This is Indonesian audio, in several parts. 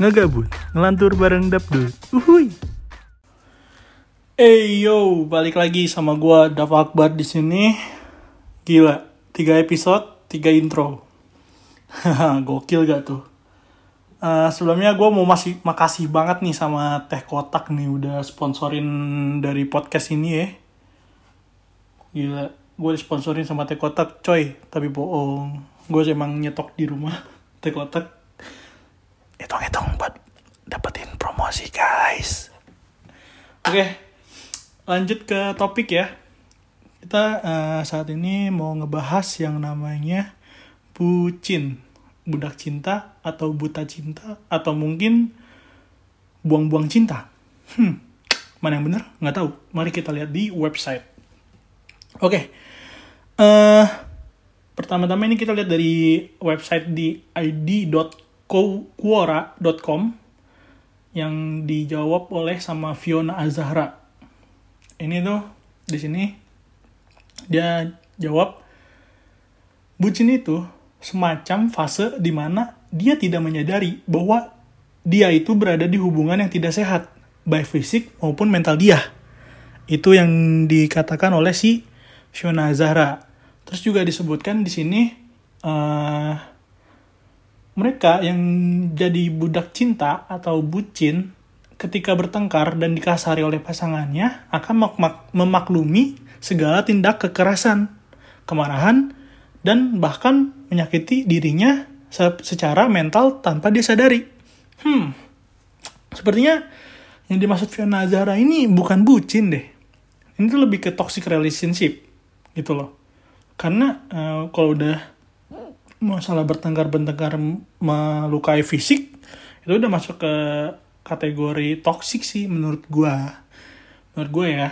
ngegabut, ngelantur bareng Dapdul. Uhuy. Hey yo, balik lagi sama gua Dav Akbar di sini. Gila, tiga episode, tiga intro. Haha, Gokil gak tuh? Eh, sebelumnya gue mau masih makasih banget nih sama Teh Kotak nih udah sponsorin dari podcast ini ya. Gila, gue disponsorin sama Teh Kotak, coy. Tapi bohong, gue emang nyetok di rumah Teh Kotak. Hitung-hitung buat dapetin promosi guys. Oke, lanjut ke topik ya. Kita eh, saat ini mau ngebahas yang namanya bucin budak cinta atau buta cinta atau mungkin buang-buang cinta. Hmm, mana yang benar? Nggak tahu. Mari kita lihat di website. Oke. Eh, pertama-tama ini kita lihat dari website di id.quora.com yang dijawab oleh sama Fiona Azahra. Ini tuh di sini dia jawab bucin itu semacam fase di mana dia tidak menyadari bahwa dia itu berada di hubungan yang tidak sehat, baik fisik maupun mental dia. Itu yang dikatakan oleh si Fiona Zahra. Terus juga disebutkan di sini eh, mereka yang jadi budak cinta atau bucin ketika bertengkar dan dikasari oleh pasangannya akan mak- memaklumi segala tindak kekerasan, kemarahan, dan bahkan menyakiti dirinya se- secara mental tanpa dia sadari. Hmm, sepertinya yang dimaksud Fiona Zahra ini bukan bucin deh. Ini tuh lebih ke toxic relationship gitu loh. Karena eh, kalau udah masalah bertengkar-bertengkar melukai fisik itu udah masuk ke kategori toxic sih menurut gua. Menurut gue ya.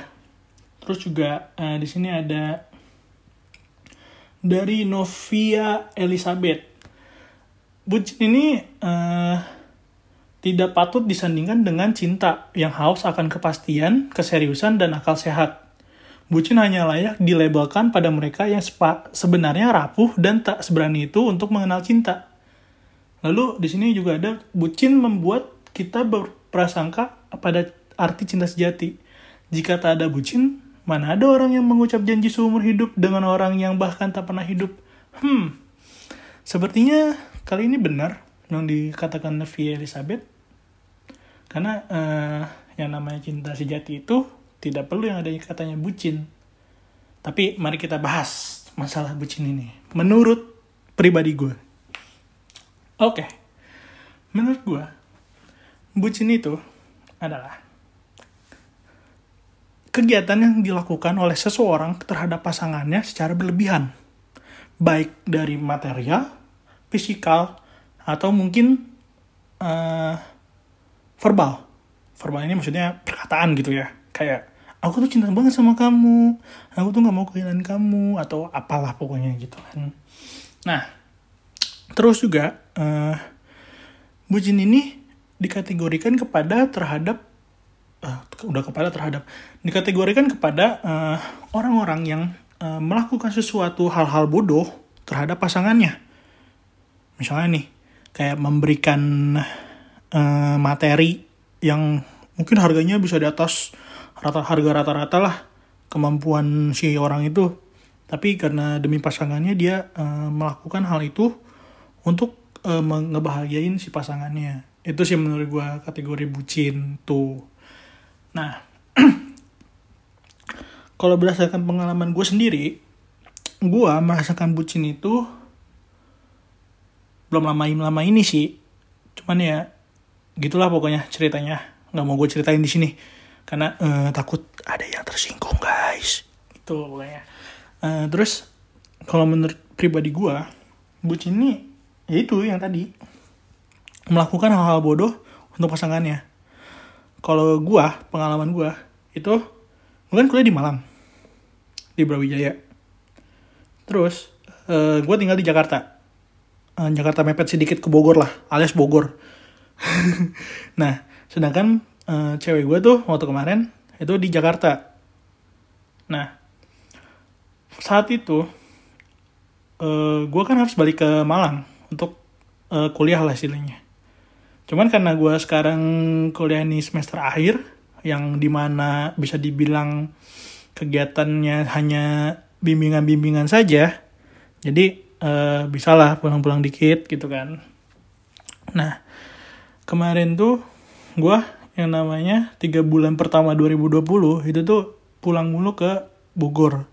Terus juga eh, di sini ada dari Novia Elizabeth. Bucin ini eh, tidak patut disandingkan dengan cinta yang haus akan kepastian, keseriusan, dan akal sehat. Bucin hanya layak dilabelkan pada mereka yang sebenarnya rapuh dan tak seberani itu untuk mengenal cinta. Lalu di sini juga ada bucin membuat kita berprasangka pada arti cinta sejati. Jika tak ada bucin, mana ada orang yang mengucap janji seumur hidup dengan orang yang bahkan tak pernah hidup? Hmm, sepertinya kali ini benar yang dikatakan Nevia Elizabeth. Karena eh, yang namanya cinta sejati itu tidak perlu yang ada katanya bucin. Tapi mari kita bahas masalah bucin ini. Menurut pribadi gue. Oke. Menurut gue, bucin itu adalah kegiatan yang dilakukan oleh seseorang terhadap pasangannya secara berlebihan. Baik dari material, fisikal, atau mungkin eh, verbal. Verbal ini maksudnya perkataan gitu ya. Kayak, aku tuh cinta banget sama kamu, aku tuh gak mau kehilangan kamu, atau apalah pokoknya gitu kan. Nah, terus juga, eh, bucin ini dikategorikan kepada terhadap eh, udah kepada terhadap dikategorikan kepada eh, orang-orang yang eh, melakukan sesuatu hal-hal bodoh terhadap pasangannya. Misalnya nih, kayak memberikan eh, materi yang mungkin harganya bisa di atas rata harga rata-rata lah kemampuan si orang itu. Tapi karena demi pasangannya dia eh, melakukan hal itu untuk eh, ngebahagiain si pasangannya. Itu sih menurut gue kategori bucin tuh. Nah, kalau berdasarkan pengalaman gue sendiri, gue merasakan bucin itu belum lama-lama ini sih. Cuman ya, gitulah pokoknya ceritanya. Nggak mau gue ceritain di sini. Karena eh, takut ada yang tersinggung guys. Itu pokoknya. Eh, terus, kalau menurut pribadi gue, bucin ini, ya itu yang tadi. Melakukan hal-hal bodoh untuk pasangannya kalau gua pengalaman gua itu gua kan kuliah di Malang di Brawijaya terus eh, gua tinggal di Jakarta Jakarta mepet sedikit ke Bogor lah alias Bogor nah sedangkan eh, cewek gua tuh waktu kemarin itu di Jakarta. Nah saat itu eh, gua kan harus balik ke Malang untuk eh, kuliah lah istilahnya. Cuman karena gue sekarang kuliah ini semester akhir yang di mana bisa dibilang kegiatannya hanya bimbingan-bimbingan saja jadi uh, bisalah pulang-pulang dikit gitu kan. Nah kemarin tuh gue yang namanya tiga bulan pertama 2020 itu tuh pulang mulu ke Bogor.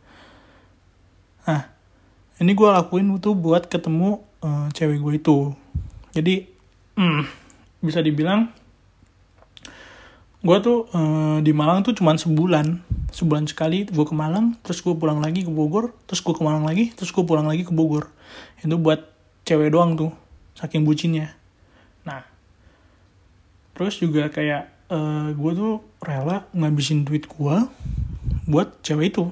Nah, ini gue lakuin tuh buat ketemu uh, cewek gue itu. Jadi, hmm, bisa dibilang gue tuh uh, di Malang tuh cuman sebulan. Sebulan sekali gue ke Malang, terus gue pulang lagi ke Bogor, terus gue ke Malang lagi, terus gue pulang lagi ke Bogor. Itu buat cewek doang tuh, saking bucinnya. Nah, terus juga kayak uh, eh, gue tuh rela ngabisin duit gue buat cewek itu.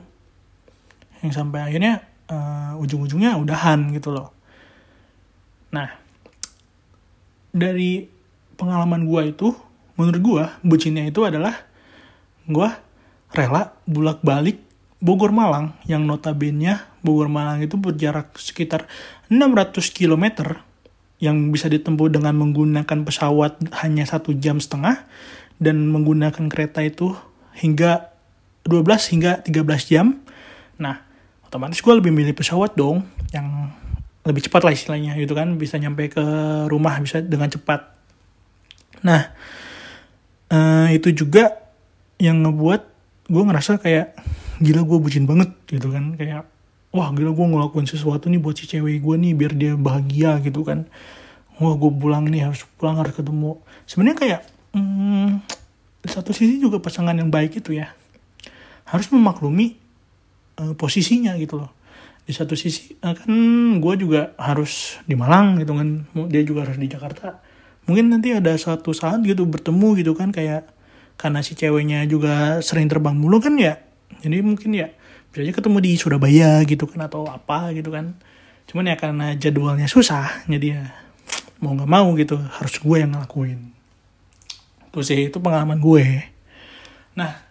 Yang sampai akhirnya uh, ujung-ujungnya udahan gitu loh. Nah dari pengalaman gue itu menurut gue bucinnya itu adalah gue rela bulak balik Bogor Malang yang notabene Bogor Malang itu berjarak sekitar 600 km yang bisa ditempuh dengan menggunakan pesawat hanya satu jam setengah dan menggunakan kereta itu hingga 12 hingga 13 jam. Nah, otomatis gue lebih milih pesawat dong yang lebih cepat lah istilahnya gitu kan bisa nyampe ke rumah bisa dengan cepat. Nah, uh, itu juga yang ngebuat gue ngerasa kayak gila gue bucin banget gitu kan kayak wah gila gue ngelakuin sesuatu nih buat si cewek gue nih biar dia bahagia gitu kan. Wah gue pulang nih harus pulang harus ketemu. Sebenarnya kayak hmm, satu sisi juga pasangan yang baik itu ya harus memaklumi uh, posisinya gitu loh. Di satu sisi uh, kan gue juga harus di Malang gitu kan dia juga harus di Jakarta. Mungkin nanti ada satu saat gitu bertemu gitu kan kayak karena si ceweknya juga sering terbang mulu kan ya. Jadi mungkin ya bisa ketemu di Surabaya gitu kan atau apa gitu kan. Cuman ya karena jadwalnya susah jadi ya mau nggak mau gitu harus gue yang ngelakuin. Itu sih itu pengalaman gue. Nah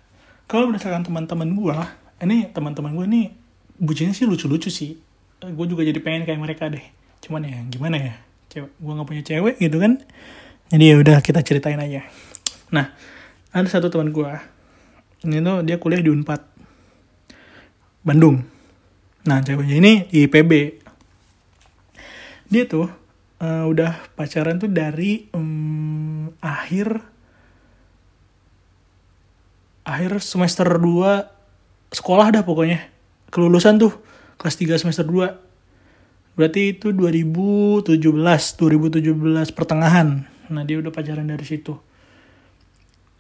kalau berdasarkan teman-teman gue ini teman-teman gue nih bucinnya sih lucu-lucu sih. Gue juga jadi pengen kayak mereka deh. Cuman ya gimana ya? Cewek gue nggak punya cewek gitu kan. Jadi ya udah kita ceritain aja. Nah ada satu teman gue. Ini tuh dia kuliah di Unpad Bandung. Nah, ceweknya ini di IPB. Dia tuh uh, udah pacaran tuh dari um, akhir akhir semester 2 sekolah dah pokoknya. Kelulusan tuh kelas 3 semester 2. Berarti itu 2017, 2017 pertengahan. Nah, dia udah pacaran dari situ.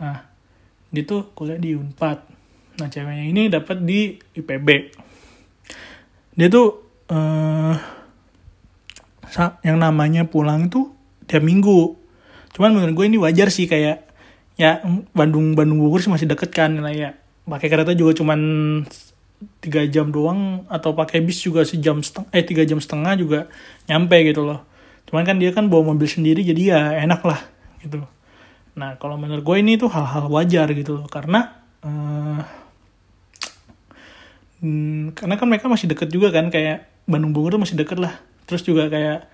Nah, dia tuh kuliah di Unpad Nah ceweknya ini dapat di IPB. Dia tuh uh, yang namanya pulang tuh tiap minggu. Cuman menurut gue ini wajar sih kayak ya Bandung Bandung Bogor sih masih deket kan lah ya. Pakai kereta juga cuman tiga jam doang atau pakai bis juga sejam setengah eh tiga jam setengah juga nyampe gitu loh. Cuman kan dia kan bawa mobil sendiri jadi ya enak lah gitu. Nah kalau menurut gue ini tuh hal-hal wajar gitu loh karena uh, hmm, karena kan mereka masih deket juga kan kayak Bandung Bogor tuh masih deket lah. Terus juga kayak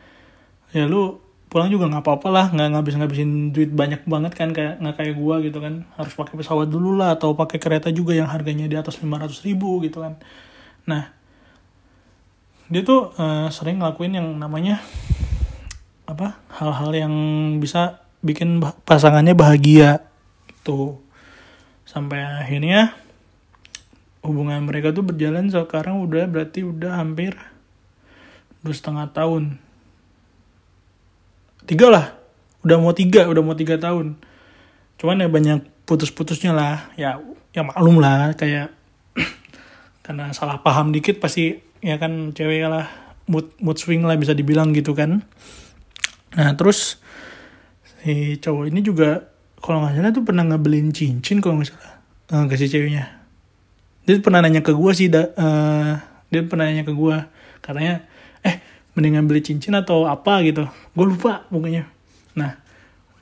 ya lu pulang juga nggak apa-apa lah nggak ngabis ngabisin duit banyak banget kan kayak nggak kayak gua gitu kan. Harus pakai pesawat dulu lah atau pakai kereta juga yang harganya di atas lima ratus ribu gitu kan. Nah dia tuh uh, sering ngelakuin yang namanya apa hal-hal yang bisa bikin pasangannya bahagia tuh. Sampai akhirnya hubungan mereka tuh berjalan sekarang udah berarti udah hampir dua setengah tahun. Tiga lah. Udah mau tiga udah mau tiga tahun. Cuman ya banyak putus-putusnya lah. Ya ya maklum lah kayak karena salah paham dikit pasti ya kan cewek lah mood mood swing lah bisa dibilang gitu kan. Nah terus si cowok ini juga kalau nggak salah tuh pernah ngebeliin cincin kalau nggak salah uh, ke si ceweknya dia pernah nanya ke gue sih da, uh, dia pernah nanya ke gue katanya eh mendingan beli cincin atau apa? Gitu. Gue lupa pokoknya. Nah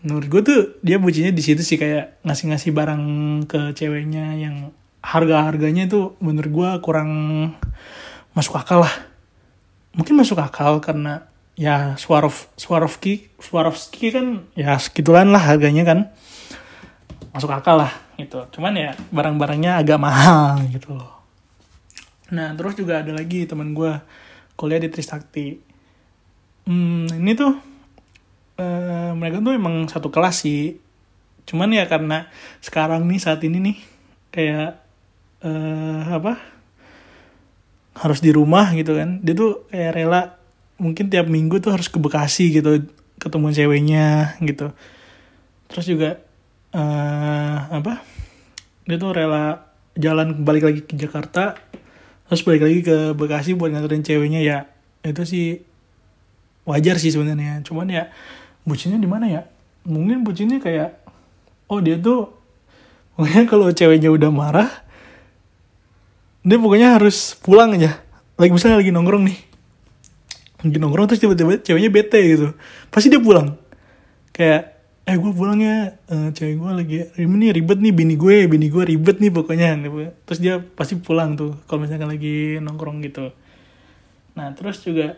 menurut gue tuh dia bucinya di situ sih kayak ngasih-ngasih barang ke ceweknya yang harga-harganya tuh menurut gue kurang masuk akal lah. Mungkin masuk akal karena ya Swarov Swarovski Swarovski kan ya segitulan lah harganya kan masuk akal lah gitu. Cuman ya barang-barangnya agak mahal gitu loh. Nah terus juga ada lagi teman gue kuliah di Trisakti. Hmm, ini tuh uh, mereka tuh emang satu kelas sih. Cuman ya karena sekarang nih saat ini nih kayak uh, apa harus di rumah gitu kan. Dia tuh kayak rela mungkin tiap minggu tuh harus ke Bekasi gitu ketemu ceweknya gitu. Terus juga uh, apa? Dia tuh rela jalan balik lagi ke Jakarta terus balik lagi ke Bekasi buat nganterin ceweknya. Ya itu sih wajar sih sebenarnya. Cuman ya bucinnya di mana ya? Mungkin bucinnya kayak oh dia tuh pokoknya kalau ceweknya udah marah dia pokoknya harus pulang aja. Lagi misalnya lagi nongkrong nih. Lagi nongkrong terus tiba-tiba ceweknya bete gitu. Pasti dia pulang. Kayak eh gue pulang ya. Uh, cewek gue lagi ini ribet nih bini gue bini gue ribet nih pokoknya. Terus dia pasti pulang tuh kalau misalkan lagi nongkrong gitu. Nah terus juga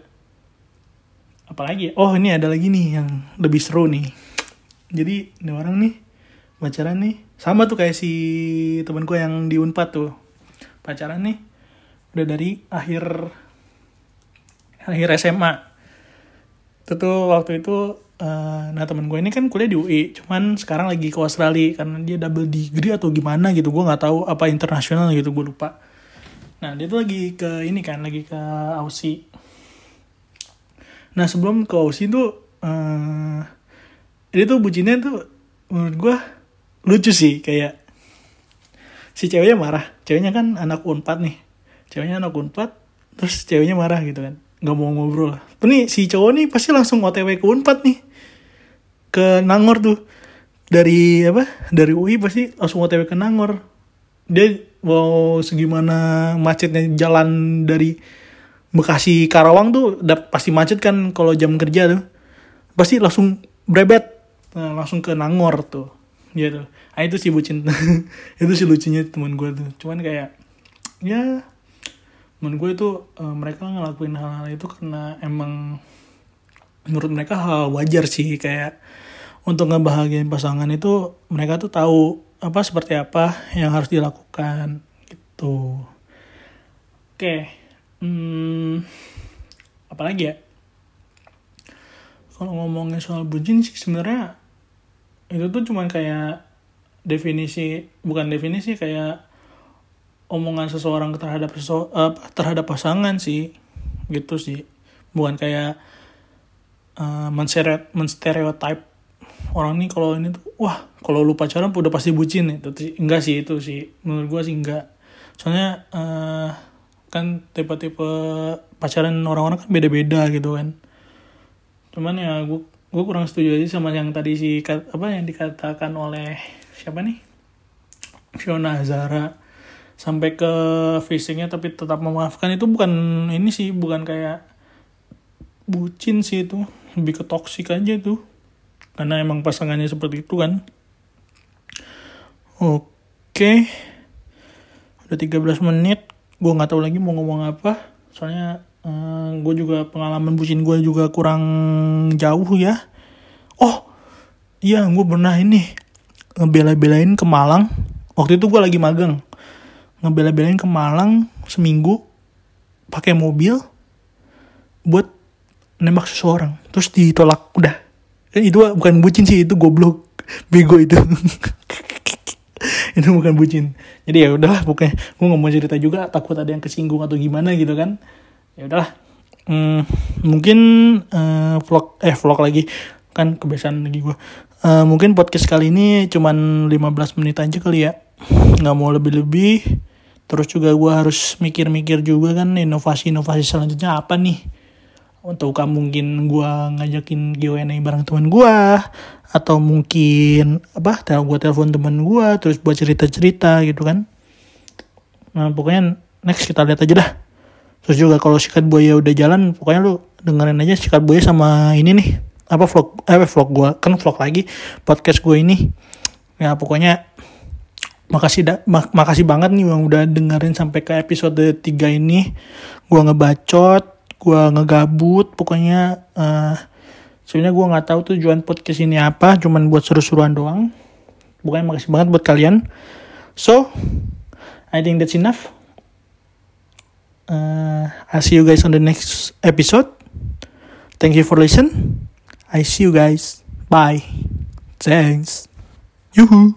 apalagi oh ini ada lagi nih yang lebih seru nih. Jadi ini orang nih pacaran nih. Sama tuh kayak si temen gue yang di unpad tuh. Pacaran nih udah dari akhir akhir SMA itu tuh waktu itu uh, nah temen gue ini kan kuliah di UI cuman sekarang lagi ke Australia karena dia double degree atau gimana gitu gue nggak tahu apa internasional gitu gue lupa. Nah dia tuh lagi ke ini kan lagi ke Aussie. Nah sebelum ke Aussie tuh uh, ini tuh bucinnya tuh menurut gue lucu sih kayak si ceweknya marah. Ceweknya kan anak unpad nih. Ceweknya anak unpad terus ceweknya marah gitu kan. Nggak mau ngobrol. Lah. Nih si cowok nih pasti langsung otw ke Unpad nih. Ke Nangor tuh. Dari apa? Dari UI pasti langsung otw ke Nangor. Dia mau segimana macetnya jalan dari Bekasi Karawang tuh udah pasti macet kan kalau jam kerja tuh. Pasti langsung brebet. Nah, langsung ke Nangor tuh. Gitu. Nah itu sih bucin. itu sih lucunya teman gue tuh. Cuman kayak ya menurut gue itu uh, mereka ngelakuin hal-hal itu karena emang menurut mereka hal wajar sih kayak untuk ngebahagiain pasangan itu mereka tuh tahu apa seperti apa yang harus dilakukan gitu. Oke hmm, apalagi ya? Kalau ngomongin soal bucin sih sebenarnya itu tuh cuman kayak definisi bukan definisi kayak omongan seseorang terhadap sesu, uh, terhadap pasangan sih gitu sih. Bukan kayak uh, menstereotip orang nih kalau ini tuh wah kalau lu pacaran udah pasti bucin itu enggak sih itu sih. Menurut gua sih enggak. Soalnya uh, kan tipe-tipe pacaran orang-orang kan beda-beda gitu kan. Cuman ya gua gue kurang setuju aja sama yang tadi si apa yang dikatakan oleh siapa nih? Fiona Zara sampai ke fisiknya tapi tetap memaafkan. Itu bukan ini sih bukan kayak bucin sih itu lebih ke toksik aja itu karena emang pasangannya seperti itu kan. Oke. Udah 13 menit. Gue nggak tahu lagi mau ngomong apa. Soalnya uh, eh, gue juga pengalaman bucin gue juga kurang jauh ya. Oh iya gue pernah ini ngebela-belain ke Malang. Waktu itu gue lagi magang. Ngebela-belain ke Malang seminggu pakai mobil buat nembak seseorang terus ditolak udah. Kan itu bukan bucin sih itu goblok bego itu. Itu bukan bucin. Jadi ya udahlah pokoknya gue nggak mau cerita juga takut ada yang kesinggung atau gimana gitu kan. Ya udahlah. Hmm, mungkin uh, vlog eh vlog lagi. Kan kebiasaan lagi gue uh, mungkin podcast kali ini cuman 15 menit aja kali ya. Nggak mau lebih-lebih. Terus juga gue harus mikir-mikir juga kan inovasi-inovasi selanjutnya apa nih untuk kamu mungkin gue ngajakin Q&A bareng teman gue atau mungkin apa tel gue telepon teman gue terus buat cerita-cerita gitu kan. Nah pokoknya next kita lihat aja dah. Terus juga kalau sikat buaya udah jalan pokoknya lu dengerin aja sikat buaya sama ini nih. Apa vlog eh vlog gue kan vlog lagi podcast gue ini. Ya pokoknya makasih da mak makasih banget nih yang udah dengerin sampai ke episode 3 ini. Gua ngebacot gue ngegabut pokoknya uh, sebenarnya gue nggak tahu tujuan podcast ini apa cuman buat seru-seruan doang. Pokoknya makasih banget buat kalian. So I think that's enough. Uh, I'll see you guys on the next episode. Thank you for listen. I see you guys. Bye. Thanks. Yuhu.